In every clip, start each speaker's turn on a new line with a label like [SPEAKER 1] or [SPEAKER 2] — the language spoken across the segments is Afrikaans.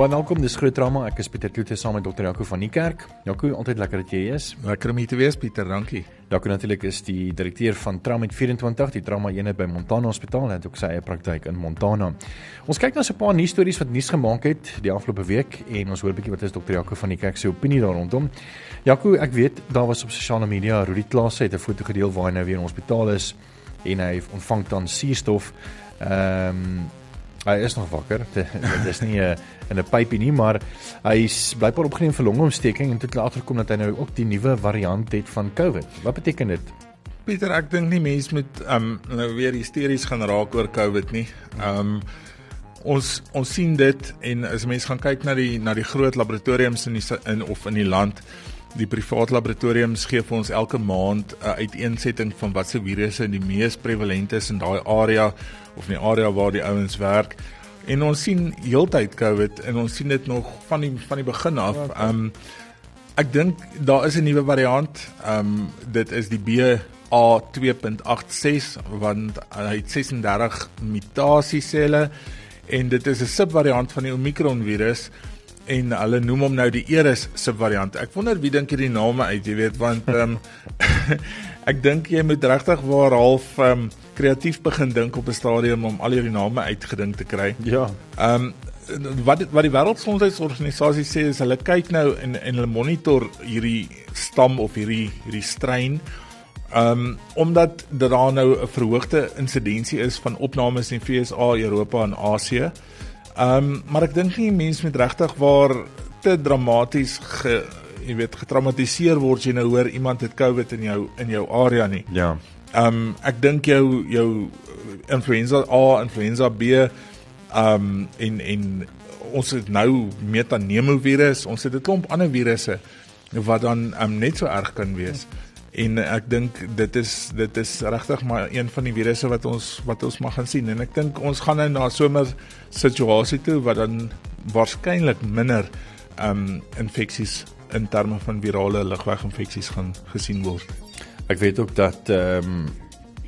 [SPEAKER 1] Baie welkom, dis Groot Trauma. Ek is Pieter Kloete saam met Dr. Jaco van die Kerk. Jaco, altyd lekker dat jy hier is.
[SPEAKER 2] Lekker om hier te wees, Pieter. Dankie.
[SPEAKER 1] Jaco natuurlik is die direkteur van Trauma 24, die trauma eenheid by Montana Hospitaal en het ook sy eie praktyk in Montana. Ons kyk nou so 'n paar nuusstories wat nuus gemaak het die afgelope week en ons hoor 'n bietjie wat is Dr. Jaco van die Kerk se opinie daar rondom. Jaco, ek weet daar was op sosiale media Rudy Klaas het 'n foto gedeel waar hy nou weer in hospitaal is en hy ontvang dan suurstof. Ehm um, Hy is nog wakker. Dit is nie 'n in 'n pypie nie, maar hy's blykbaar opgeneem vir longontsteking en toe het later gekom dat hy nou ook die nuwe variant het van COVID. Wat beteken dit?
[SPEAKER 2] Pieter, ek dink nie mense moet um nou weer hysteries gaan raak oor COVID nie. Um ons ons sien dit en as mense gaan kyk na die na die groot laboratoriums in die in of in die land Die private laboratoriums gee vir ons elke maand 'n uiteensetting van watse virusse die mees prevalent is in daai area of in die area waar die ouens werk. En ons sien heeltyd COVID en ons sien dit nog van die van die begin af. Ehm um, ek dink daar is 'n nuwe variant. Ehm um, dit is die BA2.86 want hy het 36 mutasieselle en dit is 'n subvariant van die Omicron virus en hulle noem hom nou die Eris subvariant. Ek wonder wie dink hierdie name uit, jy weet, want ehm um, ek dink jy moet regtig waar half ehm um, kreatief begin dink op 'n stadium om al hierdie name uitgedink te kry.
[SPEAKER 1] Ja.
[SPEAKER 2] Ehm um, wat wat die wêreldgesondheidsorganisasie sê is hulle kyk nou en en hulle monitor hierdie stam of hierdie hierdie strain Ehm um, omdat daar nou 'n verhoogde insidensie is van opnames in FSA, Europa en Asië. Ehm um, maar ek dink nie mense met regtig waar te dramaties ge jy weet getraumatiseer word jy nou hoor iemand het COVID in jou in jou area nie.
[SPEAKER 1] Ja.
[SPEAKER 2] Ehm um, ek dink jou jou influenza A, influenza B ehm um, en en ons het nou metanemovirus, ons het 'n klomp ander virusse wat dan um, net so erg kan wees. Ja en ek dink dit is dit is regtig maar een van die virusse wat ons wat ons mag gaan sien en ek dink ons gaan nou na somer situasie toe wat dan waarskynlik minder ehm um, infeksies in terme van virale lugweginfeksies gaan gesien word.
[SPEAKER 1] Ek weet ook dat ehm um,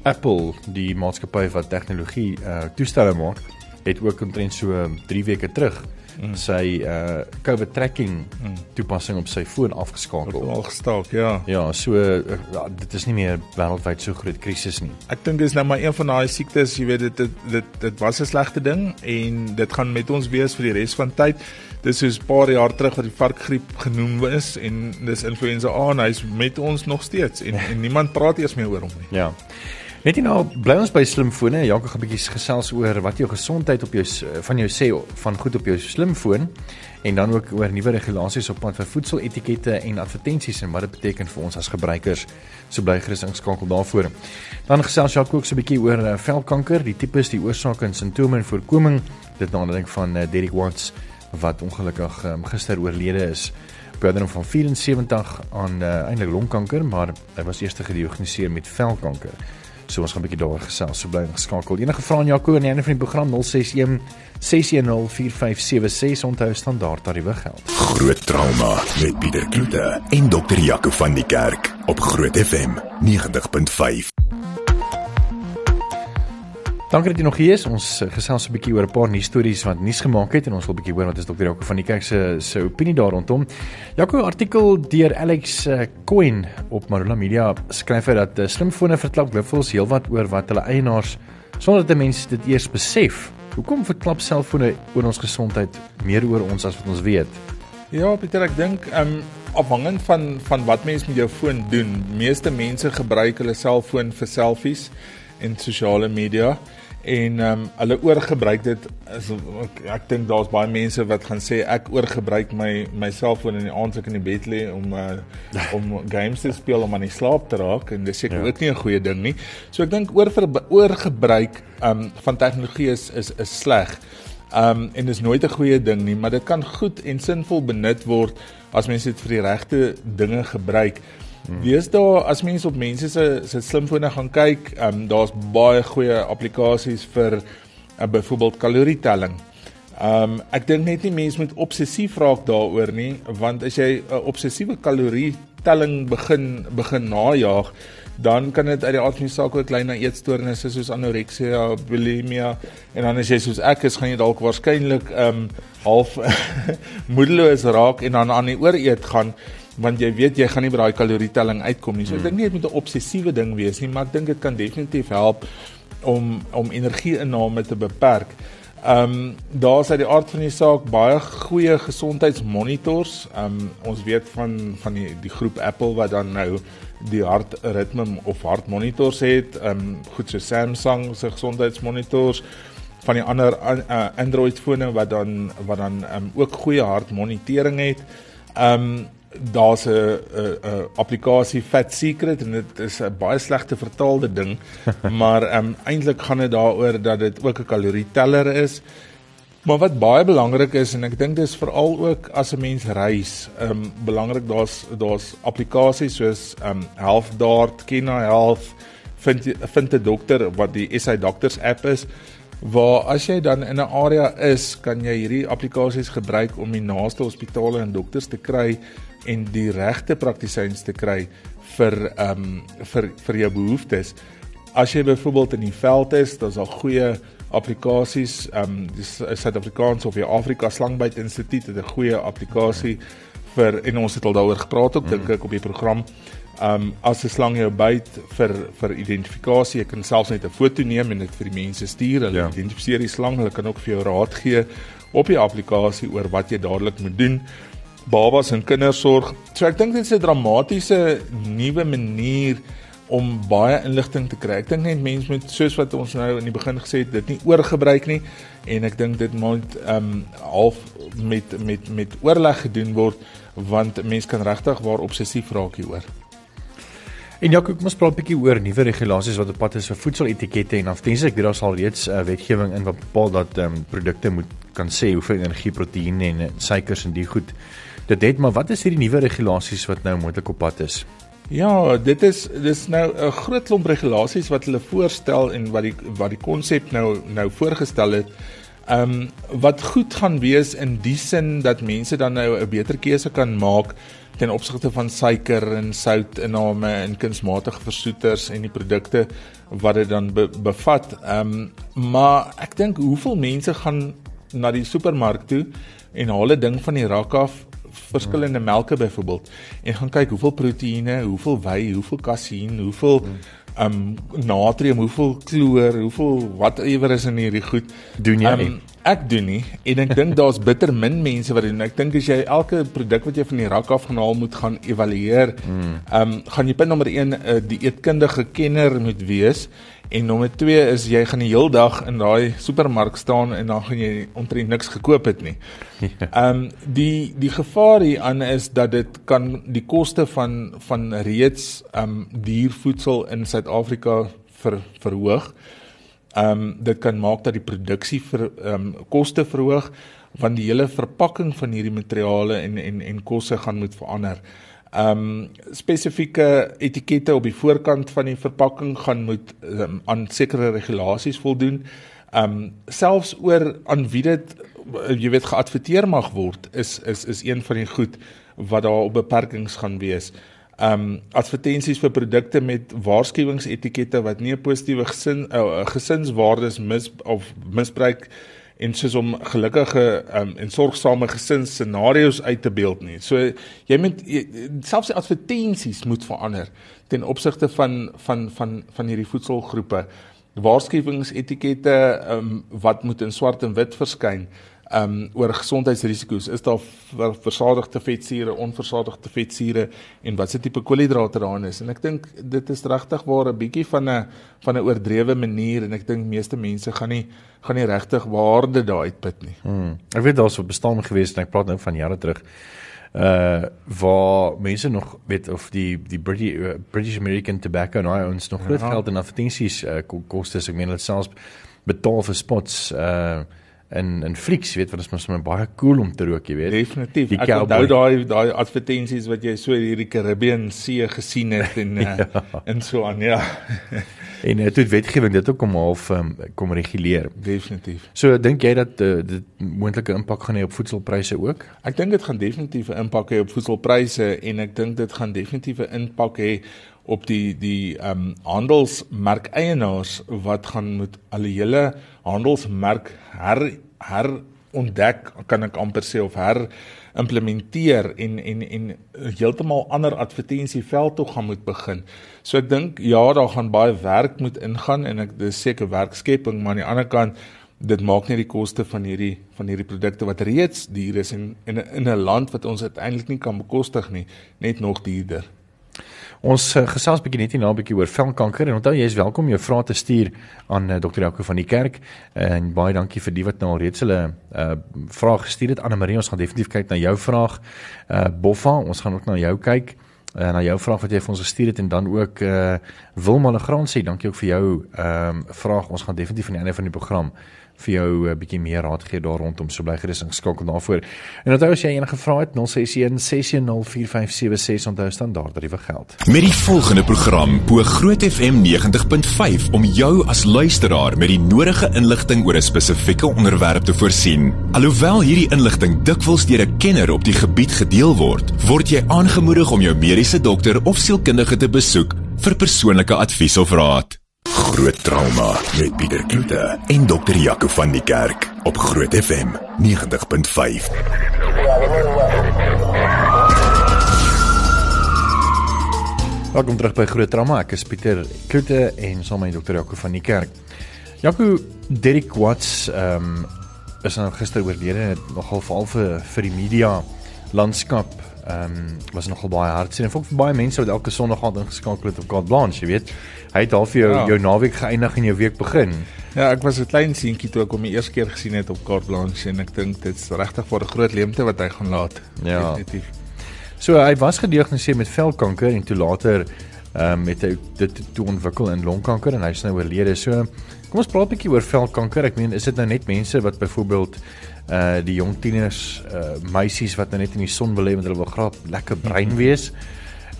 [SPEAKER 1] Apple die maatskappy wat tegnologie uh toestelle maak, het ook omtrent so 3 weke terug mm. sy uh COVID tracking mm. toepassing op sy foon afgeskakel.
[SPEAKER 2] Al gestaak, ja.
[SPEAKER 1] Ja, so uh, dit is nie meer wêreldwyd so groot krisis nie.
[SPEAKER 2] Ek dink dis nou maar een van daai siektes, jy weet dit dit dit, dit was 'n slegte ding en dit gaan met ons wees vir die res van tyd. Dis soos 'n paar jaar terug wat die varkgriep genoem is en dis influenza A en hy's met ons nog steeds en, en niemand praat eers meer oor hom nie.
[SPEAKER 1] Ja. Net nou bly ons by slimfone. Janke gaan 'n bietjie gesels oor wat jou gesondheid op jou van jou sê van goed op jou slimfoon en dan ook oor nuwe regulasies op pad vir voedseletikette en advertensies en wat dit beteken vir ons as gebruikers. So bly gerus ingeskakel daarvoor. Dan gesels Janke ook so 'n bietjie oor uh, velkanker, die tipes, die oorsake en simptome en voorkoming. Dit na aanleiding van uh, Derek Watts wat ongelukkig um, gister oorlede is. Brother van 74 aan uh, eintlik longkanker, maar hy was eers gediagnoseer met velkanker. So ons gaan 'n bietjie daaroor gesels. So bly geskakel. Enige vrae aan Jaco en enige van die program 061 610 4576 onthou standaard tariewe geld.
[SPEAKER 3] Groot trauma met Pieter Kloete en dokter Jaco van die Kerk op Groot FM 90.5.
[SPEAKER 1] Dankie dat jy nog hier is. Ons eh, gesels 'n bietjie oor 'n paar nuus stories wat nuus gemaak het en ons wil 'n bietjie hoor wat is dokter Jaco van die kerk se se opinie daar rondom. Jaco artikel deur Alex eh, Coin op Marula Media skryf hy dat uh, slimfone verklap dikwels heelwat oor wat hulle eienaars sonder dat mense dit eers besef. Hoekom verklap selfone oor ons gesondheid meer oor ons as wat ons weet?
[SPEAKER 2] Ja, Pieter, ek dink ehm um, afhangend van van wat mense met jou foon doen, meeste mense gebruik hulle selfoon vir selfies en sosiale media en ehm um, hulle oorgebruik dit is ek, ek dink daar's baie mense wat gaan sê ek oorgebruik my my selfoon in die aand ek in die bed lê om uh, om games te speel om aan die slaap te raak en dis seker ja. ook nie 'n goeie ding nie. So ek dink oor oorgebruik ehm um, van tegnologie is is is sleg. Ehm um, en dis nooit 'n goeie ding nie, maar dit kan goed en sinvol benut word as mense dit vir die regte dinge gebruik. Wees daar as mense op mense se se slimfone gaan kyk, ehm um, daar's baie goeie applikasies vir uh, byvoorbeeld kalorietelling. Ehm um, ek dink net nie mense moet obsessief raak daaroor nie, want as jy 'n uh, obsessiewe kalorietelling begin begin najag, dan kan dit uit die aard van die saak ook lei na eetstoornisse soos anoreksia, bulimia en dan as jy soos ek is, gaan jy dalk waarskynlik ehm um, half moedeloos raak en dan aan die ooreet gaan want jy weet jy gaan nie by daai kalorietelling uitkom nie. So ek dink nie dit moet 'n obsessiewe ding wees nie, maar ek dink dit kan definitief help om om energieinname te beperk. Ehm um, daar's uit die aard van die saak baie goeie gesondheidsmonitors. Ehm um, ons weet van van die die groep Apple wat dan nou die hartritme of hartmonitors het. Ehm um, goed so Samsung se gesondheidsmonitors van die ander uh, Android fone wat dan wat dan um, ook goeie hartmonitering het. Ehm um, daar's 'n 'n applikasie Fat Secret en dit is 'n baie slegte vertaalde ding, maar ehm um, eintlik gaan dit daaroor dat dit ook 'n kalorieteller is. Maar wat baie belangrik is en ek dink dis veral ook as 'n mens reis, ehm um, belangrik daar's daar's applikasies soos ehm um, Health Dart, Kina Health, vind vind 'n dokter wat die SA Doctors app is waar as jy dan in 'n area is, kan jy hierdie applikasies gebruik om die naaste hospitale en dokters te kry en die regte praktisyns te kry vir ehm um, vir vir jou behoeftes. As jy byvoorbeeld in die veld is, daar's al goeie applikasies, ehm um, die Suid-Afrikaanse of die Afrika Slangbyt Instituut het 'n goeie applikasie vir en ons het al daaroor gepraat ook mm. dink ek op die program. Ehm um, as 'n slang jou byt vir vir identifikasie, jy kan selfs net 'n foto neem en dit vir die mense stuur. Hulle ja. identifiseer die slang, hulle kan ook vir jou raad gee op die applikasie oor wat jy dadelik moet doen babas en kindersorg. So ek dink dit is 'n dramatiese nuwe manier om baie inligting te kry. Ek dink net mense moet soos wat ons nou in die begin gesê het, dit nie oorgebruik nie en ek dink dit moet ehm um, half met met met oorleg gedoen word want mense kan regtig waar obsessief raak hieroor.
[SPEAKER 1] En ja, ek moet praat 'n bietjie oor nuwe regulasies wat op pad is vir voedseletikette en aftense ek weet daar sal reeds uh, wetgewing in wat bepaal dat ehm um, produkte moet kan sê hoeveel energie, proteïene en suikers en die goed dit maar wat is hierdie nuwe regulasies wat nou moontlik op pad is?
[SPEAKER 2] Ja, dit is dis nou 'n groot klomp regulasies wat hulle voorstel en wat die wat die konsep nou nou voorgestel het. Ehm um, wat goed gaan wees in die sin dat mense dan nou 'n beter keuse kan maak ten opsigte van suiker en soutinname en kunsmatige versoeters en die produkte wat dit dan be, bevat. Ehm um, maar ek dink hoeveel mense gaan na die supermark toe en haal 'n ding van die rak af verskillende melke byvoorbeeld en gaan kyk hoeveel proteïene, hoeveel whey, hoeveel kasein, hoeveel um natrium, hoeveel kloor, hoeveel whatever is in hierdie goed
[SPEAKER 1] doen jy um, nie.
[SPEAKER 2] Ek doen nie en ek dink daar's bitter min mense wat doen. Ek dink as jy elke produk wat jy van die rak af gaan haal moet gaan evalueer, mm. um gaan jy punt nommer 1 'n uh, die eetkundige kenner moet wees En nommer 2 is jy gaan die heel dag in daai supermark staan en dan gaan jy omtrent niks gekoop het nie. Ja. Ehm um, die die gevaar hier aan is dat dit kan die koste van van reeds ehm um, diervoedsel in Suid-Afrika ver, verhoog. Ehm um, dit kan maak dat die produksie vir ehm um, koste verhoog want die hele verpakking van hierdie materiale en en en kosse gaan moet verander ehm um, spesifieke etikette op die voorkant van die verpakking gaan moet um, aan sekere regulasies voldoen. Um, selfs oor aan wie dit jy weet geadverteer mag word is is is een van die goed wat daar op beperkings gaan wees. Um, advertensies vir produkte met waarskuwingsetikette wat nie 'n positiewe gesin uh, gesinswaardes mis of misbruik en soos om gelukkige um, en sorgsame gesinsscenario's uit te beeld nie. So jy moet jy, selfs die advertensies moet verander ten opsigte van van van van hierdie voedselgroepe. Waarskuwingsetikette um, wat moet in swart en wit verskyn um oor gesondheidsrisiko's is daar versadigde vetsure, onversadigde vetsure en watse tipe koolhidrate daarin is. En ek dink dit is regtig waar 'n bietjie van 'n van 'n oordrewe manier en ek dink meeste mense gaan nie gaan nie regtig waarde daai uitput nie.
[SPEAKER 1] Hmm. Ek weet daar's 'n bestaan gewees en ek praat nou van jare terug. Uh waar mense nog weet of die die British uh, British American Tobacco en hy ons nog groot ja. geld in advertensies uh, kostes. Ek meen hulle selfs betaal vir spots uh in in flieks, weet want dit is mos baie cool om te rook, jy weet.
[SPEAKER 2] Definitief. Die Ek onthou daai daai advertensies wat jy so hierdie Caribbean See gesien het en ja. uh, en so aan, ja.
[SPEAKER 1] en dit uh, het wetgewing dit ook kom half um, kom reguleer.
[SPEAKER 2] Definitief.
[SPEAKER 1] So dink jy dat uh, dit moontlike impak gaan hê op voedselpryse ook?
[SPEAKER 2] Ek dink dit gaan definitief 'n impak hê op voedselpryse en ek dink dit gaan definitief 'n impak hê op die die ehm um, handelsmerkeienaars wat gaan moet al die hele handelsmerk her her ontdek kan ek amper sê of her implementeer en en en heeltemal ander advertensieveld toe gaan moet begin. So ek dink ja, daar gaan baie werk moet ingaan en ek dis seker werkskepping, maar aan die ander kant dit maak net die koste van hierdie van hierdie produkte wat reeds duur is en in in 'n land wat ons uiteindelik nie kan bekostig nie, net nog duurder.
[SPEAKER 1] Ons uh, gesels bietjie net hierna 'n bietjie oor velkanker en onthou jy is welkom jou vrae te stuur aan uh, Dr. Jaco van die kerk en baie dankie vir die wat nou al reeds hulle uh, vrae gestuur het Anne Marie ons gaan definitief kyk na jou vraag uh, Boffa ons gaan ook na jou kyk uh, na jou vraag wat jy vir ons gestuur het en dan ook uh, Wilma Legrand sê dankie ook vir jou um, vraag ons gaan definitief aan die einde van die program vir jou 'n uh, bietjie meer raad gee daar rondom so bly gerus ingeskakel daarvoor. En onthou as jy enige vrae het 061 6104576 onthou standaard tariewe geld.
[SPEAKER 3] Met die volgende program bo Groot FM 90.5 om jou as luisteraar met die nodige inligting oor 'n spesifieke onderwerp te voorsien. Alhoewel hierdie inligting dikwels deur 'n kenner op die gebied gedeel word, word jy aangemoedig om jou mediese dokter of sielkundige te besoek vir persoonlike advies of raad. Groot trauma met Pieter Kloete en dokter Jaco van die Kerk op Groot FM 90.5.
[SPEAKER 1] Welkom terug by Groot Trauma. Ek is Pieter Kloete en saam met dokter Jaco van die Kerk. Jaco Derek Watts ehm um, is nou gister oorlede nogal veral vir vir die media landskap ehm um, was nogal baie hartseer en vir baie mense wat elke Sondag aand ingeskakel het op Carte Blanche, jy weet. Hy het al vir jou ja. jou naweek geëindig en jou week begin.
[SPEAKER 2] Ja, ek was 'n klein seentjie toe ek hom die eerste keer gesien het op Carte Blanche en ek dink dit's regtig vir 'n groot leemte wat hy gaan laat.
[SPEAKER 1] Ja. Definitief. So hy was gediagnoseer met velkanker en toe later ehm um, het hy dit toe ontwikkel in longkanker en hy's nou oorlede. So kom ons praat 'n bietjie oor velkanker. Ek meen, is dit nou net mense wat byvoorbeeld uh die jong tieners uh meisies wat nou net in die son wil lê want hulle wil graag lekker brein wees.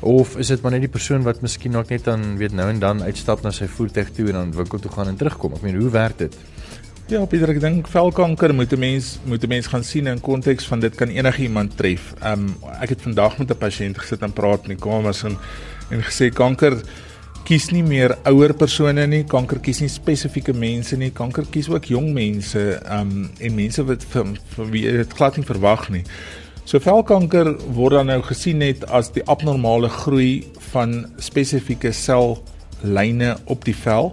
[SPEAKER 1] Of is dit maar net die persoon wat miskien nog net dan weet nou en dan uitstap na sy voertuig toe en dan winkel toe gaan en terugkom? Ek meen hoe werk dit?
[SPEAKER 2] Ja Pieter ek dink velkanker moet 'n mens moet 'n mens gaan sien in konteks van dit kan enige iemand tref. Um ek het vandag met 'n pasiënt gesit en praat in die kamer en en gesê kanker kies nie meer ouer persone nie, kanker kies nie spesifieke mense nie, kanker kies ook jong mense, um en mense wat vir, vir wie dit glad nie verwag nie. So velkanker word dan nou gesien net as die abnormale groei van spesifieke sellyne op die vel.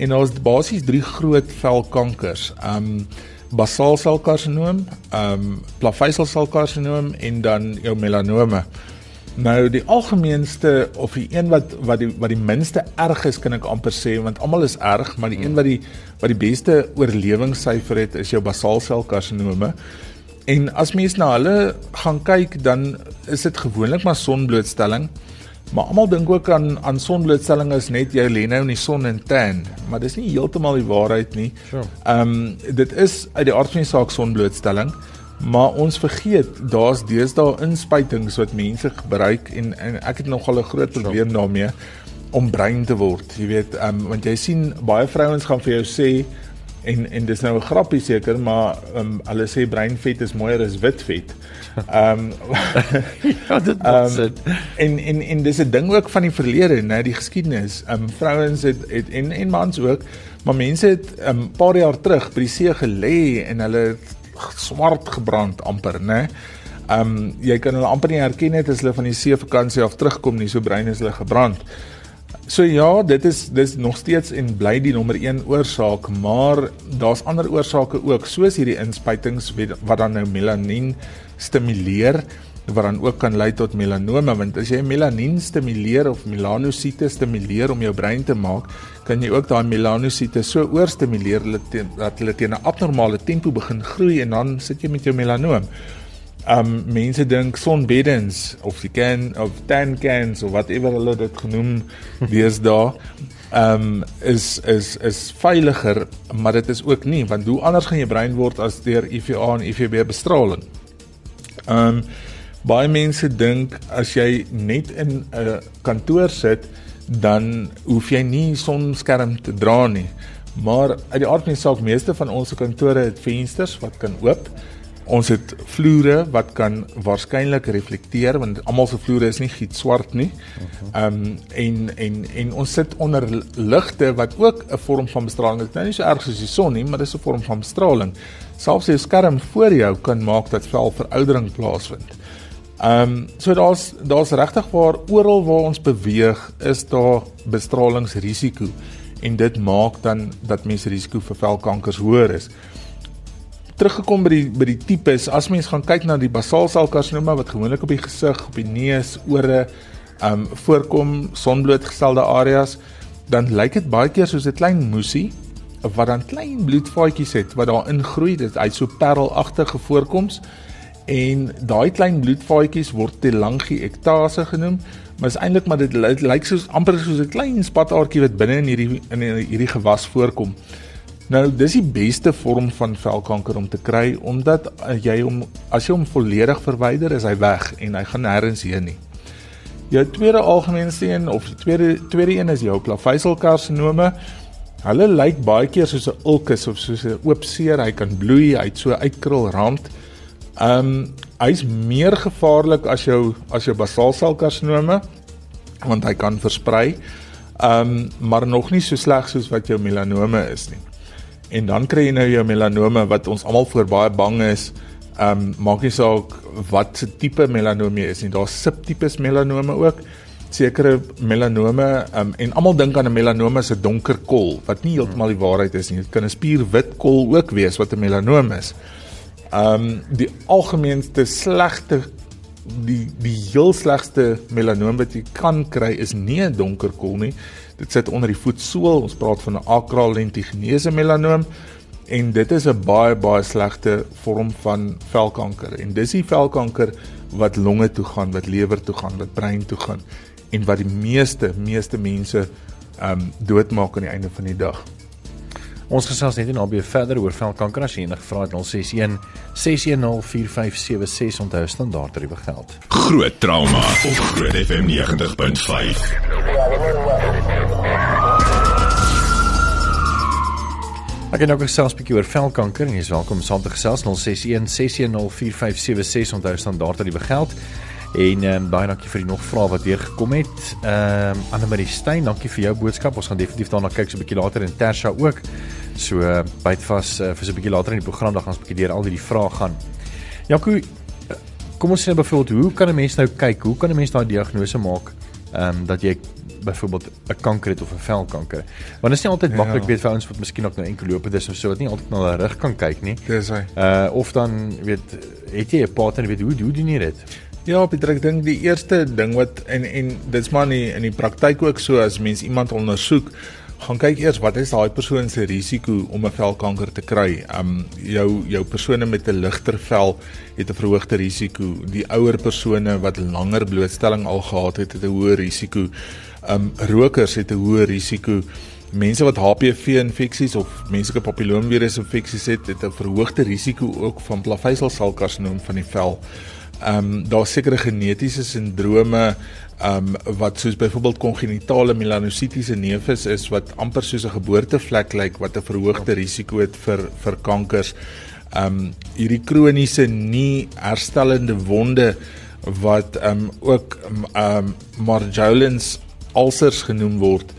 [SPEAKER 2] En daar's basies drie groot velkankers. Um basaalselkarsinoom, um plaveisselselkarsinoom en dan jou melanome. Nou die algemeenste of die een wat wat die wat die minste erg is kan ek amper sê want almal is erg, maar die een wat die wat die beste oorlewingssyfer het is jou basaalselkarsinome. En as mens na hulle gaan kyk dan is dit gewoonlik maar sonblootstelling. Maar almal dink ook aan aan sonblootstelling is net jy lê nou in die son en tan, maar dis nie heeltemal die waarheid nie. Ehm sure. um, dit is uit die aard van die saak sonblootstelling. Maar ons vergeet daar's deesdae inspuitings wat mense gebruik en, en ek het nogal 'n groot probleem daarmee om bruin te word. Jy weet, um, want jy sien baie vrouens gaan vir jou sê en en dis nou 'n grappie seker, maar um, hulle sê breinvet is mooier as wit vet. Ehm um, ja, dit is um, en en en dis 'n ding ook van die verlede, né, die geskiedenis. Ehm um, vrouens het, het en en mans ook, maar mense het 'n um, paar jaar terug by die see gelê en hulle het swart gebrand amper, né? Ehm um, jy kan hulle amper nie herken het as hulle van die see vakansie af terugkom nie, so brein is hulle gebrand. So ja, dit is dis nog steeds en bly die nommer 1 oorsaak, maar daar's ander oorsake ook, soos hierdie inspuitings wat dan nou melanien stimuleer wat dan ook kan lei tot melanome want as jy melanien stimuleer of melanosiete stimuleer om jou brein te maak, kan jy ook daai melanosiete so oorstimuleer dat hulle teen 'n abnormale tempo begin groei en dan sit jy met jou melanoom. Um mense dink sonbeddens of die can of tan cans of whatever hulle dit genoem deesdae um, is is is veiliger, maar dit is ook nie want hoe anders gaan jy brein word as deur UVA en UVB bestraling. Um, baie mense dink as jy net in 'n kantoor sit, dan hoef jy nie sonskerm te dra nie. Maar uit die aard van die saak, meeste van ons kantore het vensters wat kan oop. Ons het vloere wat kan waarskynlik reflekteer want almal se vloere is nie giet swart nie. Ehm um, en en en ons sit onder ligte wat ook 'n vorm van bestraling is. Nou nie so erg soos die son nie, maar dis 'n vorm van bestraling. Selfs die skerm voor jou kan maak dat velveroudering plaasvind. Ehm um, so daar's daar's regtig waar oral waar ons beweeg is daar bestralingsrisiko en dit maak dan dat mense risiko vir velkankers hoër is. Teruggekom by die by die tipes, as mens gaan kyk na die basaalselkarsinoma wat gewoonlik op die gesig, op die neus, ore um voorkom, sonblootgestelde areas, dan lyk dit baie keer soos 'n klein moesie wat dan klein bloedvaatjies het wat daar ingroei, dit uit so parelagtige voorkoms en daai klein bloedvaatjies word telangiectase genoem maar is eintlik maar dit lyk like soos amper soos 'n klein spataartjie wat binne in hierdie in hierdie gewas voorkom. Nou dis die beste vorm van velkanker om te kry omdat jy hom as jy hom volledig verwyder is hy weg en hy gaan nêrens heen nie. Jou tweede algemeenste een of die tweede tweede een is jou klaveiselkarsinome. Hulle lyk baie keer soos 'n ulkus of soos 'n oop seer, hy kan bloei, hy het so uitkrul rand. Ehm um, hy's meer gevaarlik as jou as jou basaalselkarsinome want hy kan versprei. Ehm um, maar nog nie so sleg soos wat jou melanome is nie. En dan kry jy nou jou melanome wat ons almal voor baie bang is. Ehm um, maak nie saak wat se tipe melanome is nie. Daar's subtipes melanome ook. Sekere melanome um, en almal dink aan 'n melanome as 'n donker kol wat nie heeltemal die waarheid is nie. Dit kan 'n spierwit kol ook wees wat 'n melanome is. Ehm um, die algemeenste slegte die die heel slegste melanoom wat jy kan kry is nie 'n donker kol nie. Dit sit onder die voetsool. Ons praat van 'n acral lentiginese melanoom en dit is 'n baie baie slegte vorm van velkanker. En dis die velkanker wat longe toe gaan, wat lewer toe gaan, wat brein toe gaan en wat die meeste meeste mense ehm um, doodmaak aan die einde van die dag.
[SPEAKER 1] Ons gesels net nou baie verder oor velkanker as jy enige vrae het 061 6104576 onthou standaard tariewe geld.
[SPEAKER 3] Groot trauma op Groot FM 90.5.
[SPEAKER 1] Ek het nou gesels 'n bietjie oor velkanker en jy is welkom saam te gesels 061 6104576 onthou standaard tariewe geld. En ehm um, baie dankie vir die nog vrae wat weer gekom het. Ehm um, Anne Marie Steyn, dankie vir jou boodskap. Ons gaan definitief daarna kyk so 'n bietjie later in Tersha ook. So uh, byt vas uh, vir so 'n bietjie later in die program dan gaan ons 'n bietjie deur al hierdie vrae gaan. Jaco, eh, kom ons sê nou byvoorbeeld, hoe kan 'n mens nou kyk? Hoe kan 'n mens daai diagnose maak ehm um, dat jy byvoorbeeld 'n kanker het of 'n velkanker? Want dit is nie altyd maklik ja. weet vir ouens wat miskien ook nou enkel loop dis of so wat nie altyd na hulle rug kan kyk nie.
[SPEAKER 2] Dis hy.
[SPEAKER 1] Uh of dan weet het jy 'n partner weet hoe hoe doen jy dit?
[SPEAKER 2] Ja, Pieter, ek dink die eerste ding wat en en dit's maar nie in die praktyk ook so as mens iemand ondersoek, gaan kyk eers wat is daai persoon se risiko om 'n velkanker te kry. Um jou jou persone met 'n ligter vel het 'n verhoogde risiko. Die ouer persone wat langer blootstelling al gehad het, het 'n hoër risiko. Um rokers het 'n hoër risiko. Mense wat HPV infeksies of menslike papillomavirus infeksies het, het 'n verhoogde risiko ook van plaveisel-selkarsinoom van die vel ehm um, daar sekere genetiese sindrome um, wat soos byvoorbeeld kongenitale melanosietiese neefs is wat amper soos 'n geboortevlek lyk wat 'n verhoogde risiko het vir vir kankers. Ehm um, hierdie kroniese nie herstellende wonde wat ehm um, ook ehm um, Marjolins ulcers genoem word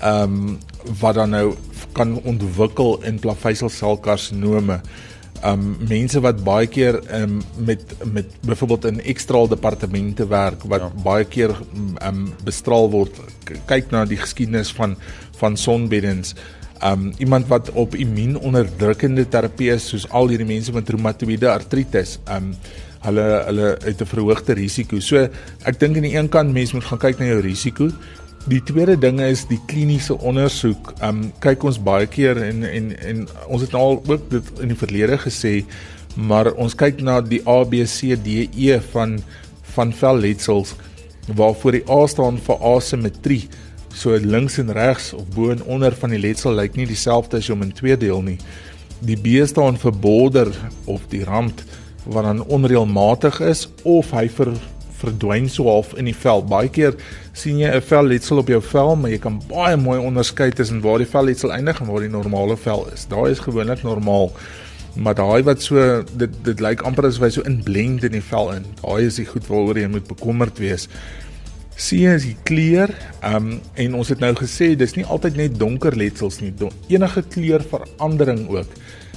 [SPEAKER 2] ehm um, wat dan nou kan ontwikkel in plaveisel-selkarsinome um mense wat baie keer um met met byvoorbeeld in ekstra departemente werk wat ja. baie keer um bestraal word kyk na die geskiedenis van van sonbeddens. Um iemand wat op immuunonderdrukkende terapie is soos al hierdie mense met reumatoïede artritis um hulle hulle het 'n verhoogde risiko. So ek dink aan die een kant mense moet gaan kyk na jou risiko Die tweede ding is die kliniese ondersoek. Um, kyk ons baie keer en en en ons het nou al ook dit in die verlede gesê, maar ons kyk na die ABCDE van van velletsels waarvoor die A staan vir asimetrie. so links en regs of bo en onder van die letsel lyk nie dieselfde as jy hom in twee deel nie. Die B staan vir border of die rand wat dan onreëlmatig is of hy ver verdwyn so half in die vel. Baie keer sien jy 'n velletsel op jou vel, maar jy kan baie mooi onderskei tussen waar die velletsel eindig en waar die normale vel is. Daai is gewoonlik normaal. Maar daai wat so dit dit lyk amper asof hy so inblend in die vel in. Daai is die goed waaroor jy moet bekommerd wees. Sien as die kleur, ehm um, en ons het nou gesê dis nie altyd net donker letsels nie. Don enige kleurverandering ook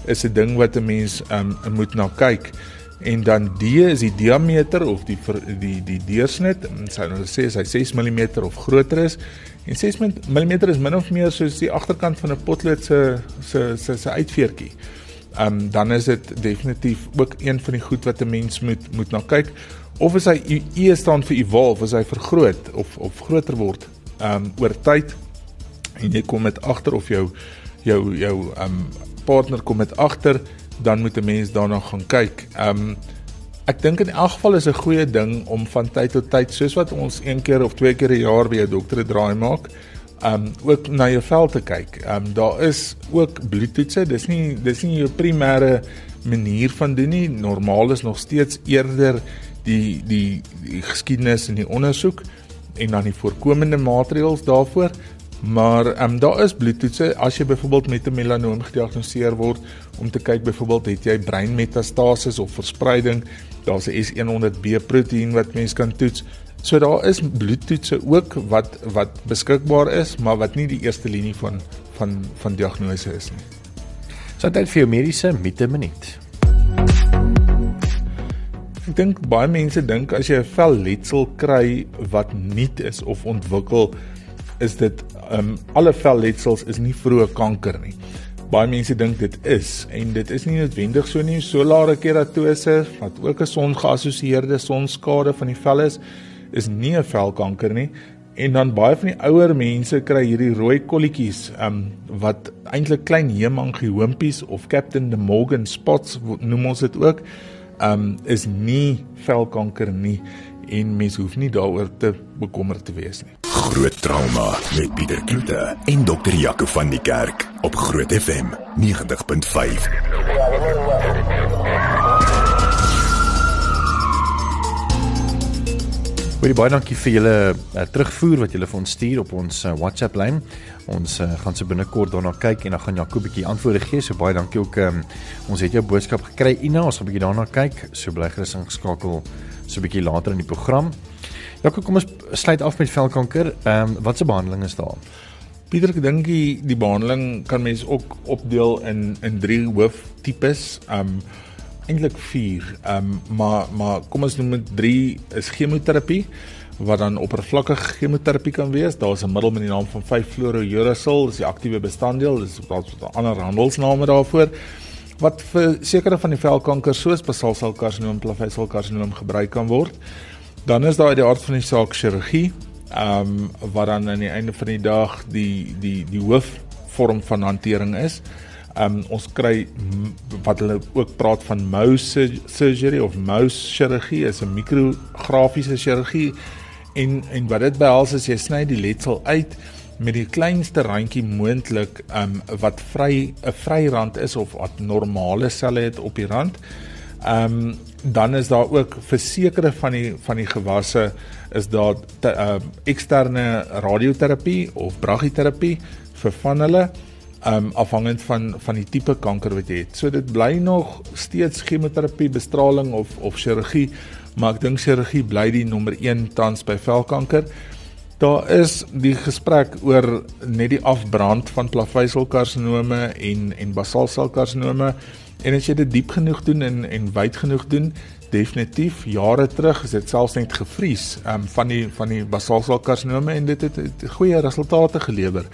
[SPEAKER 2] is 'n ding wat 'n mens ehm um, moet na kyk en dan D is die diameter of die die die deursnit. Sou nou sê hy 6 mm of groter is. En 6 mm is min of meer soos die agterkant van 'n potlood se se se se uitveertjie. Ehm um, dan is dit definitief ook een van die goed wat 'n mens moet moet na kyk of as hy E staan vir evolve, as hy vergroot of of groter word ehm um, oor tyd en jy kom met agter of jou jou jou ehm um, partner kom met agter dan moet 'n mens daarna gaan kyk. Ehm um, ek dink in elk geval is 'n goeie ding om van tyd tot tyd soos wat ons een keer of twee keer 'n jaar by 'n dokter 'n draai maak, ehm um, ook na jou vel te kyk. Ehm um, daar is ook bloedtoetse. Dis nie dis nie jou primêre manier van doen nie. Normaal is nog steeds eerder die die die geskiedenis en die ondersoek en dan die voorkomende maatreëls daarvoor. Maar ehm um, daar is bloedtoetse as jy byvoorbeeld met 'n melanoom gediagnoseer word om te kyk byvoorbeeld het jy breinmetastases of verspreiding. Daar's 'n S100B proteïen wat mens kan toets. So daar is bloedtoetse ook wat wat beskikbaar is, maar wat nie die eerste linie van van van diagnose is nie.
[SPEAKER 1] So dit vir jou mediese mite minuut.
[SPEAKER 2] Ek dink baie mense dink as jy 'n velletsel kry wat nuut is of ontwikkel is dit ehm um, alle velletsels is nie vroeë kanker nie. Baie mense dink dit is en dit is nie noodwendig so nie. Solare keratose wat ook 'n songeassosieerde sonskade van die vel is, is nie 'n velkanker nie. En dan baie van die ouer mense kry hierdie rooi kolletjies, um, wat eintlik klein hemangioompies of Captain de Morgan spots noem ons dit ook, um, is nie velkanker nie en mens hoef nie daaroor te bekommerd te wees nie.
[SPEAKER 3] Groot trauma met Pieter Kloete en dokter Jaco van die Kerk op Groot FM 90.5.
[SPEAKER 1] Baie baie dankie vir julle uh, terugvoer wat julle vir ons stuur op ons uh, WhatsApp lyn. Ons uh, gaan se binnekort daarna kyk en dan gaan Jaco 'n bietjie antwoorde gee. So baie dankie ook. Um, ons het jou boodskap gekry Ina. Ons gaan 'n bietjie daarna kyk. So bly gerus ingeskakel so 'n bietjie later in die program. Jaco, kom ons sluit af met velkanker. Ehm um, watse behandeling is daar?
[SPEAKER 2] Pieter, ek dink die, die behandeling kan mens ook opdeel in in drie hooftipes. Ehm um, eintlik 4. Ehm um, maar maar kom ons noem dit 3 is chemoterapie wat dan oppervlakkige chemoterapie kan wees. Daar's 'n middel met die naam van 5-fluorouracil, dis die aktiewe bestanddeel, dis wat 'n ander handelsname daarvoor wat vir sekere van die velkanker soos basalselkarsinoom, plaveisselkarsinoom gebruik kan word. Dan is daar die aard van die saak chirurgie, ehm um, wat dan aan die einde van die dag die die die hoofvorm van hantering is. Ehm um, ons kry wat hulle ook praat van mouse surgery of mouse chirurgie, is 'n mikrografiese chirurgie en en wat dit behels is jy sny die letsel uit met die kleinste randjie moontlik um wat vry 'n vry rand is of wat normale selle het op die rand. Um dan is daar ook vir sekere van die van die gewasse is daar te, uh, eksterne radioterapie of brachyterapie vir van hulle um afhangend van van die tipe kanker wat jy het. So dit bly nog steeds chemoterapie, bestraling of of chirurgie, maar ek dink chirurgie bly die nommer 1 tans by velkanker. Daar is die gesprek oor net die afbrand van plaveisselkarsinome en en basalselkarsinome en as jy dit diep genoeg doen en en wyd genoeg doen, definitief jare terug is dit selfs net gevries um, van die van die basalselkarsinome en dit het, het goeie resultate gelewer.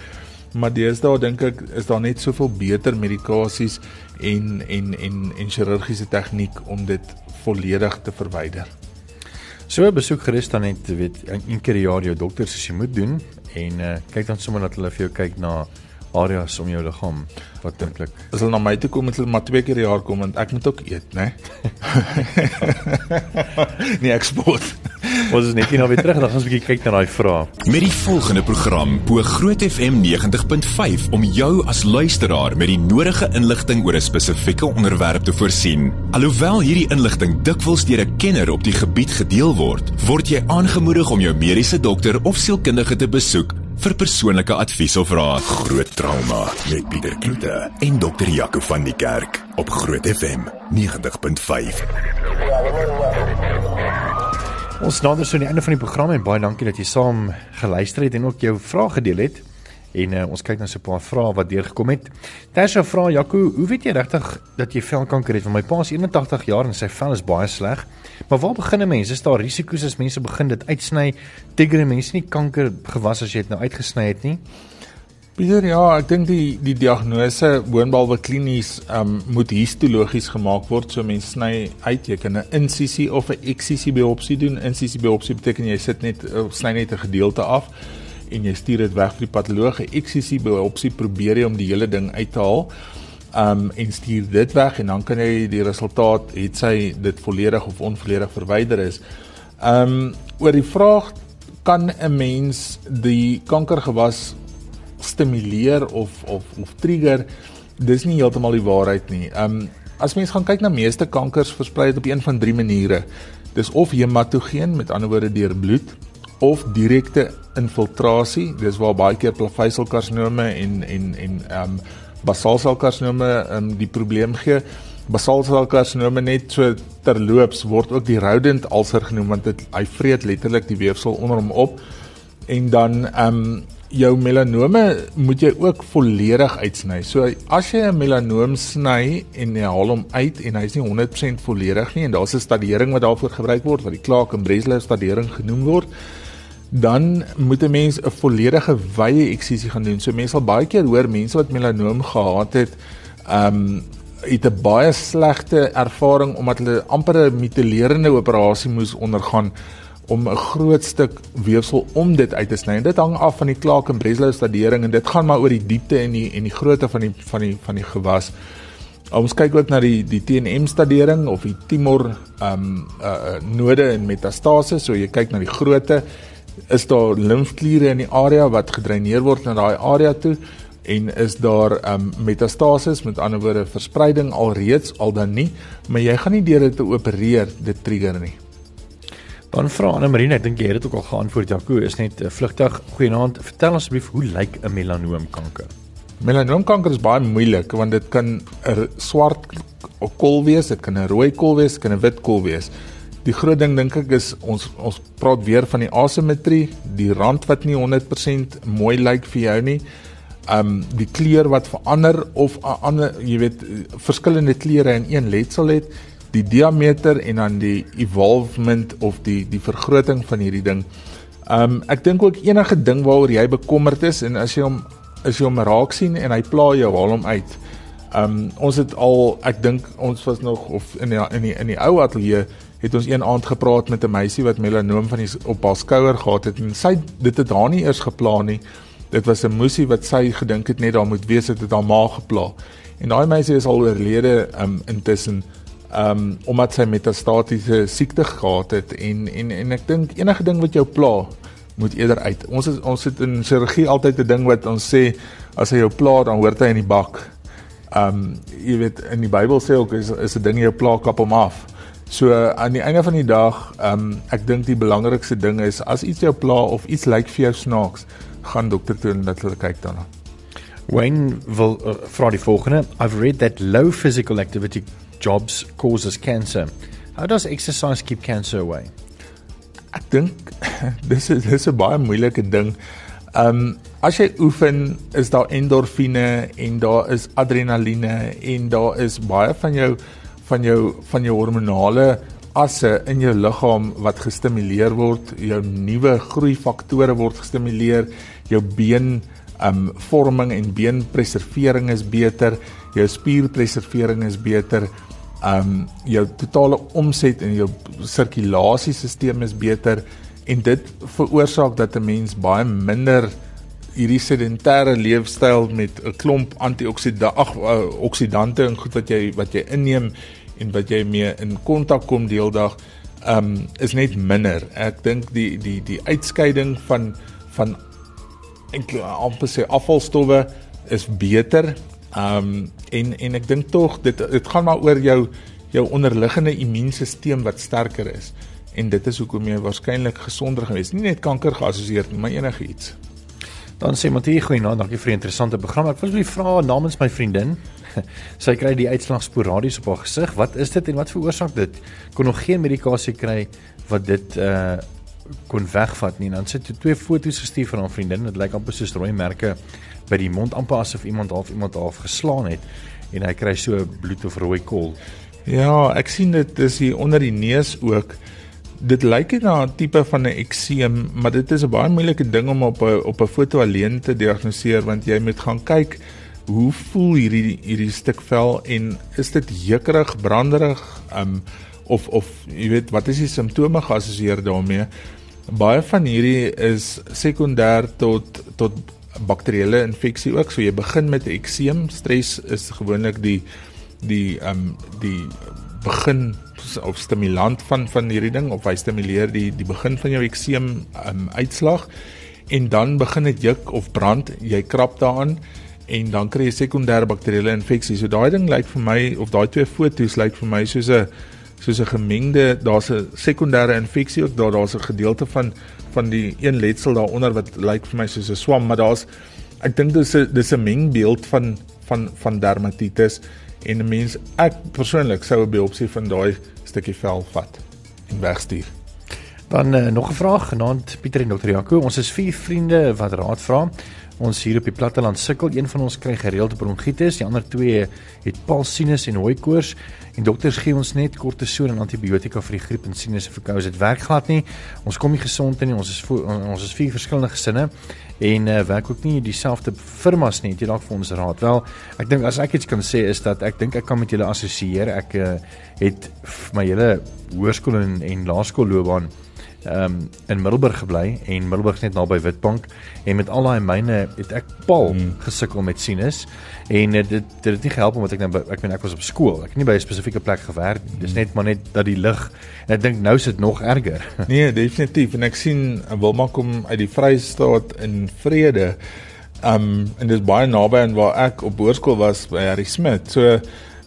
[SPEAKER 2] Maar deesdae dink ek is daar net soveel beter medikasies en en en en chirurgiese tegniek om dit volledig te verwyder.
[SPEAKER 1] So besoek gerus dan net weet een keer per jaar jou dokter as jy moet doen en uh, kyk dan sommer dat hulle vir jou kyk na areas om jou liggaam wat eintlik
[SPEAKER 2] as hulle na my toe kom met hulle maar twee keer per jaar kom want ek moet ook eet, né? Nee? nee, ek sport.
[SPEAKER 1] Ons is net hier nou weer terug, dan gaan ons 'n bietjie kyk na daai vrae.
[SPEAKER 3] Met die volgende program bo Groot FM 90.5 om jou as luisteraar met die nodige inligting oor 'n spesifieke onderwerp te voorsien. Alhoewel hierdie inligting dikwels deur 'n kenner op die gebied gedeel word, word jy aangemoedig om jou mediese dokter of sielkundige te besoek vir persoonlike advies of raad. Groot trauma met Pieter Kloete en dokter Jaco van die Kerk op Groot FM 90.5.
[SPEAKER 1] Ons nader so aan die einde van die program en baie dankie dat jy saam geluister het en ook jou vrae gedeel het. En uh, ons kyk nou so 'n paar vrae wat deurgekom het. Tersa vra Jaco, hoe weet jy regtig dat jy velkanker het? Want my pa is 81 jaar en sy vel is baie sleg. Maar waar begin 'n mens? Is daar risiko's as mense begin dit uitsny? Tigger mense nie kanker gewas as jy dit nou uitgesny het nie?
[SPEAKER 2] Pieter, ja, ek dink die die diagnose woonbalwe klinies um, moet histologies gemaak word. So mense sny uit, jy kan 'n insisie of 'n eksisie biopsie doen. Insisie biopsie beteken jy sit net sny net 'n gedeelte af en jy stuur dit weg vir die patoloog. 'n Eksisie biopsie probeer jy om die hele ding uit te haal. Um en stuur dit weg en dan kan jy die resultaat het sy dit volledig of onvolledig verwyder is. Um oor die vraag kan 'n mens die kankergewas stimuleer of of of trigger dis nie heeltemal die waarheid nie. Um as mens gaan kyk na meeste kankers versprei dit op een van drie maniere. Dis of hematogeen, met ander woorde deur bloed of direkte infiltrasie. Dis waar baie keer plaveisselkarsinome en en en um basalselkarsinome um die probleem gee. Basalselkarsinome net so terloops word ook die rodent ulcer genoem want dit hy vreet letterlik die weefsel onder hom op. En dan um jou melanome moet jy ook volledig uitsny. So as jy 'n melanoom sny en jy haal hom uit en hy's nie 100% volledig nie en daar's 'n stadering wat daarvoor gebruik word wat die Clark en Breslow stadering genoem word, dan moet 'n mens 'n volledige wye eksisie gaan doen. So mense sal baie keer hoor mense wat melanoom gehad het, ehm um, het 'n baie slegte ervaring omdat hulle amper 'n mutilerende operasie moes ondergaan om 'n groot stuk weefsel om dit uit te sny. Dit hang af van die Clark en Breslow stadering en dit gaan maar oor die diepte en die en die grootte van die van die van die gewas. Ons kyk ook na die die TNM stadering of die tumor ehm um, uh, node en metastase. So jy kyk na die grootte. Is daar limfkliere in die area wat gedreineer word na daai area toe? en is daar um, metastases met ander woorde verspreiding alreeds al dan nie maar jy gaan nie deur dit te opereer dit trigger nie
[SPEAKER 1] Dan vra Anne Marie, ek dink jy het dit ook al geantwoord Jaco, is net uh, vlugtig. Goeienaand. Vertel asseblief hoe lyk 'n melanoomkanker?
[SPEAKER 2] Melanoomkanker is baie moeilik want dit kan 'n swart kol wees, dit kan 'n rooi kol wees, dit kan 'n wit kol wees. Die groot ding dink ek is ons ons praat weer van die asimetrie, die rand wat nie 100% mooi lyk vir jou nie. Um die kleur wat verander of 'n ander, jy weet, verskillende kleure in een letsel het die diameter en dan die evolvement of die die vergroting van hierdie ding. Um ek dink ook enige ding waaroor jy bekommerd is en as jy hom as jy hom raak sien en hy pla jou, haal hom uit. Um ons het al ek dink ons was nog of in die, in die in die ou ateljee het ons een aand gepraat met 'n meisie wat melanoom van die op haar skouer gehad het en sy dit het haar nie eers geplan nie. Dit was 'n musie wat sy gedink het net daar moet wees het dit haar ma gepla. En daai meisie is al oorlede um intussen um, omdat sy metastatiese siekte gehad het en en en ek dink enige ding wat jou pla moet eerder uit. Ons is ons het in chirurgie altyd 'n ding wat ons sê as hy jou pla dan hoort hy in die bak. Um, jy weet in die Bybel sê ook is is 'n ding jou pla kap hom af. So aan die einde van die dag, ehm um, ek dink die belangrikste ding is as iets jou pla of iets lyk vir jou snaaks, gaan dokter toe en dat hulle kyk daarna.
[SPEAKER 1] Wayne wil uh, vra die volgende. I've read that low physical activity jobs causes cancer. How does exercise keep cancer away?
[SPEAKER 2] Ek dink dis is dis 'n baie moeilike ding. Um as jy oefen, is daar endorfine en daar is adrenaliene en daar is baie van jou van jou van jou hormonale asse in jou liggaam wat gestimuleer word, jou nuwe groeifaktore word gestimuleer, jou been um vorming en beenpreservering is beter, jou spierpreservering is beter um jou totale omset en jou sirkulasiesisteem is beter en dit veroorsaak dat 'n mens baie minder hierdie sedentêre leefstyl met 'n klomp antioksidante ag oksidante en goed wat jy wat jy inneem en wat jy mee in kontak kom deeldag ehm um, is net minder. Ek dink die die die uitskeiding van van enkele amper sê afvalstowwe is beter. Ehm um, en en ek dink tog dit dit gaan maar oor jou jou onderliggende immuunstelsel wat sterker is en dit is hoekom jy waarskynlik gesonder gewees nie net kanker geassosieer nie maar enigiets.
[SPEAKER 1] Dan sê Matthie goeienaand, dankie vir die interessante program. Ek wil net vra namens my vriendin sy kry die uitslag sporadies op haar gesig. Wat is dit en wat veroorsaak dit? Kon nog geen medikasie kry wat dit uh kon wegvat nie. Dan sit jy twee foto's gestuur van haar vriendin. Dit lyk amper soos rooi merke by die mond amper asof iemand half iemand half geslaan het en hy kry so bloed of rooi kol.
[SPEAKER 2] Ja, ek sien dit dis hier onder die neus ook. Dit lyk net na 'n tipe van 'n ekseem, maar dit is 'n baie moeilike ding om op 'n op 'n foto alleen te diagnoseer want jy moet gaan kyk hoe voel hierdie hierdie stuk vel en is dit jeukerig, branderig, um of of jy weet wat is die simptome geassosieer daarmee? Baie van hierdie is sekondêr tot tot bakterieële infeksie ook. So jy begin met ekseem, stres is gewoonlik die die um die begin of stimulant van van hierdie ding of hy stimuleer die die begin van jou ekseem um uitslag en dan begin dit juk of brand, jy krap daaraan en dan kry jy sekondêre bakterieële infeksie. So daai ding lyk vir my of daai twee foto's lyk vir my soos 'n soos 'n gemengde, daar's 'n sekondêre infeksie ook daar, daar's 'n gedeelte van van die een letsel daaronder wat lyk vir my soos 'n swam, maar daar's ek dink dis 'n dis 'n mengbeeld van van van dermatitis en 'n mens ek persoonlik sou 'n biopsie van daai stukkie vel vat en wegstuur.
[SPEAKER 1] Dan uh, nog 'n vraag genaamd Pieter en Dr. Jaco. Ons is vier vriende wat raad vra. Ons hier op die platteland sukkel. Een van ons kry gereelde bronkietis, die ander twee het palsinus en hooikoors. En dokters gee ons net kortison en antibiotika vir die griep en sinus en verkoue. Dit werk glad nie. Ons kom nie gesond in nie. Ons is ons is vier verskillende gesinne en uh, werk ook nie dieselfde firmas nie. Het jy dalk vir ons raad? Wel, ek dink as ek iets kan sê is dat ek dink ek kan met julle assosieer. Ek uh, het my hele hoërskool en, en laerskoolloopbaan ehm um, in Middelburg gebly en Middelburg net naby Witbank en met al daai myne het ek paal hmm. gesukkel met sinus en uh, dit dit het nie gehelp omdat ek nou ek meen ek was op skool ek het nie by 'n spesifieke plek gewerk dis net maar net dat die lig en ek dink nou is dit nog erger.
[SPEAKER 2] Nee definitief en ek sien Wilma kom uit die Vrystaat in vrede um en dis baie naby aan waar ek op hoërskool was by Harry Smit so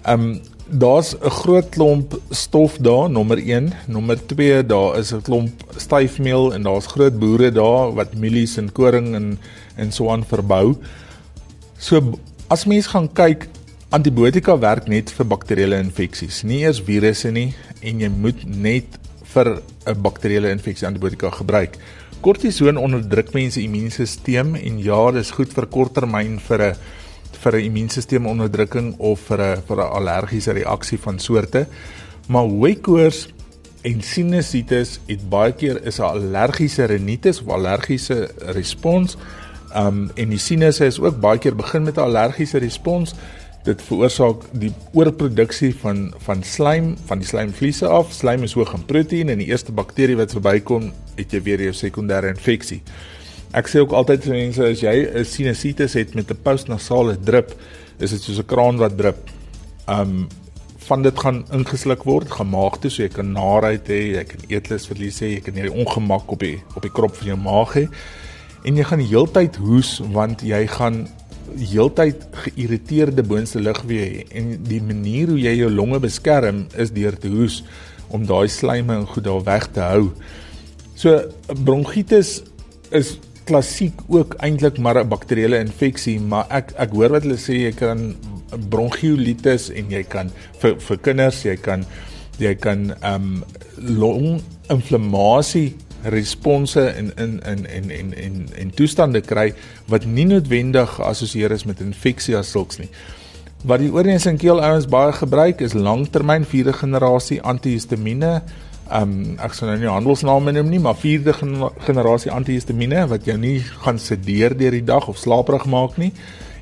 [SPEAKER 2] um daar's 'n groot klomp stof daar, nommer 1, nommer 2, daar is 'n klomp styfmeel en daar's groot boere daar wat mielies en koring en en so aan verbou. So as mens gaan kyk, antibiotika werk net vir bakterieële infeksies, nie eers virusse nie en jy moet net vir 'n bakterieële infeksie antibiotika gebruik. Kortison onderdruk mense immuunstelsel en ja, dis goed vir korttermyn vir 'n vir 'n immuunstelselsonderdrukking of vir 'n vir 'n allergiese reaksie van soorte. Maar hooikoors en sinusitis het baie keer is 'n allergiese rinitis of allergiese respons. Um en die sinusse is ook baie keer begin met 'n allergiese respons. Dit veroorsaak die oorproduksie van van slaim van die slaimvliese af. Slaim is hoog in proteïen en die eerste bakterie wat verbykom, het jy weer jou sekondêre infeksie. Ek sê ook altyd vir mense as jy 'n sinusitis het met 'n postnasale drup, is dit soos 'n kraan wat drup. Um van dit gaan ingesluk word, gemaag toe, so jy kan naarheid hê, jy kan eetlus verlies hê, jy kan hierdie ongemak op die op die krop van jou maag hê. En jy gaan heeltyd hoes want jy gaan heeltyd geïrriteerde boonste lugweë hê en die manier hoe jy jou longe beskerm is deur te hoes om daai slijme en goed daar weg te hou. So bronkietis is klassiek ook eintlik maar 'n bakterieële infeksie, maar ek ek hoor wat hulle sê jy kan bronchiolitis en jy kan vir vir kinders, jy kan jy kan ehm um, longinflammasie response in in in en en en en toestande kry wat nie noodwendig geassosieer is met infeksie as sulks nie. Wat die oorneus en keel ouens baie gebruik is langtermyn vierde generasie antihistamiene um ek sal nou nie handelsname noem nie, maar vierde generasie antihistamiene wat jou nie gaan sedeer deur die dag of slaperig maak nie.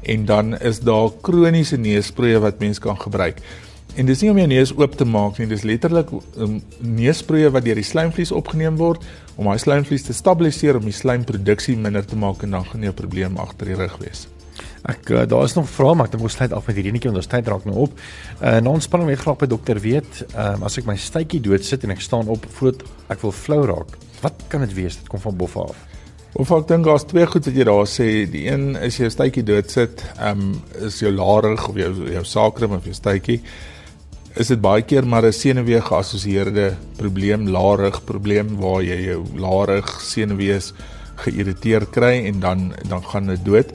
[SPEAKER 2] En dan is daar kroniese neusproeë wat mens kan gebruik. En dis nie om jou neus oop te maak nie, dis letterlik um, neusproeë wat deur die slijmvlies opgeneem word om daai slijmvlies te stabiliseer om die slijmproduksie minder te maak en dan gaan jy 'n probleem agter die rug wees.
[SPEAKER 1] Ek uh, daar is nog vrae maar ek dink ons sluit af met hierdie netjie want ons tyd raak nou op. Uh na ontspanning ek graag by dokter weet, um, as ek my stytjie dood sit en ek staan op voordat ek wil flou raak, wat kan dit wees? Dit kom van boffe af.
[SPEAKER 2] Of ek dink daar's twee goed wat jy daar sê. Die een is jou stytjie dood sit, ehm um, is jou larig of jou jou sakrum of jou stytjie is dit baie keer maar 'n senuwee geassosieerde probleem, larig probleem waar jy jou larig senuwees geïrriteerd kry en dan dan gaan dit dood.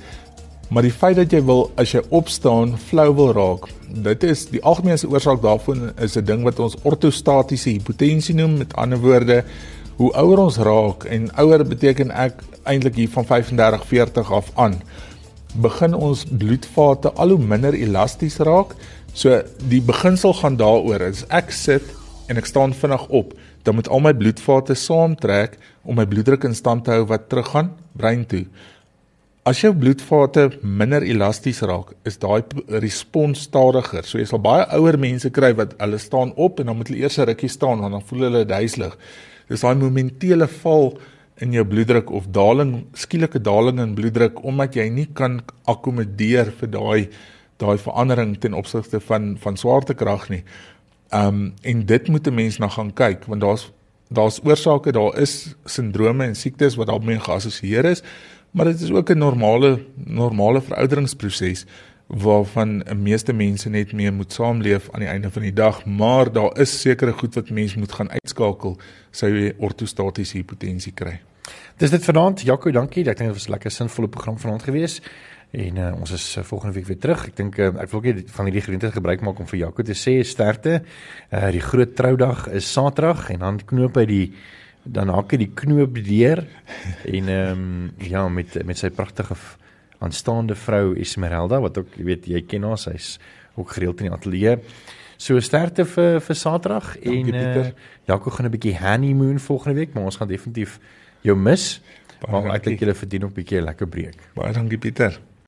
[SPEAKER 2] Maar die feit dat jy wil as jy opstaan flou wil raak, dit is die algemene oorsaak daarvan is 'n ding wat ons ortostatiese hipotensie noem. Met ander woorde, hoe ouer ons raak en ouer beteken ek eintlik hier van 35, 40 af aan, begin ons bloedvate al hoe minder elasties raak So die beginsel gaan daaroor as ek sit en ek staan vinnig op, dan moet al my bloedvate saamtrek om my bloeddruk in stand te hou wat teruggaan brein toe. As jou bloedvate minder elasties raak, is daai respons stadiger. So jy sal baie ouer mense kry wat hulle staan op en dan moet hulle eers 'n rukkie staan en dan voel hulle duiselig. Dis daai momentele val in jou bloeddruk of daling, skielike daling in bloeddruk omdat jy nie kan akkommodeer vir daai daai verandering ten opsigte van van swaartekrag nie. Um en dit moet 'n mens na gaan kyk want daar's daar's oorsake, daar is sindrome en siektes wat daarmee geassosieer is, maar dit is ook 'n normale normale verouderingsproses waarvan meeste mense net mee moet saamleef aan die einde van die dag, maar daar is sekere goed wat mens moet gaan uitskakel sou jy ortostatiese hipotensie kry.
[SPEAKER 1] Dis dit vanaand. Jaco, dankie. Ek dink dit was 'n lekker sinvolle program vanaand geweest. En uh, ons is uh, volgende week weer terug. Ek dink uh, ek wil ook van hierdie geleentheid gebruik maak om vir Jaco te sê sterkte. Uh die groot troudag is Saterdag en dan knoop hy die dan haak hy die knoop deur en ehm um, ja met met sy pragtige aanstaande vrou Esmeralda wat ook jy weet jy ken haar sy's ook gereeld in die ateljee. So sterkte vir vir Saterdag en uh, Jaco gaan 'n bietjie honeymoon volgende week, maar ons gaan definitief jou mis. Baie maar ek dink jy verdien ook 'n bietjie lekker breek.
[SPEAKER 2] Baie dankie Pieter.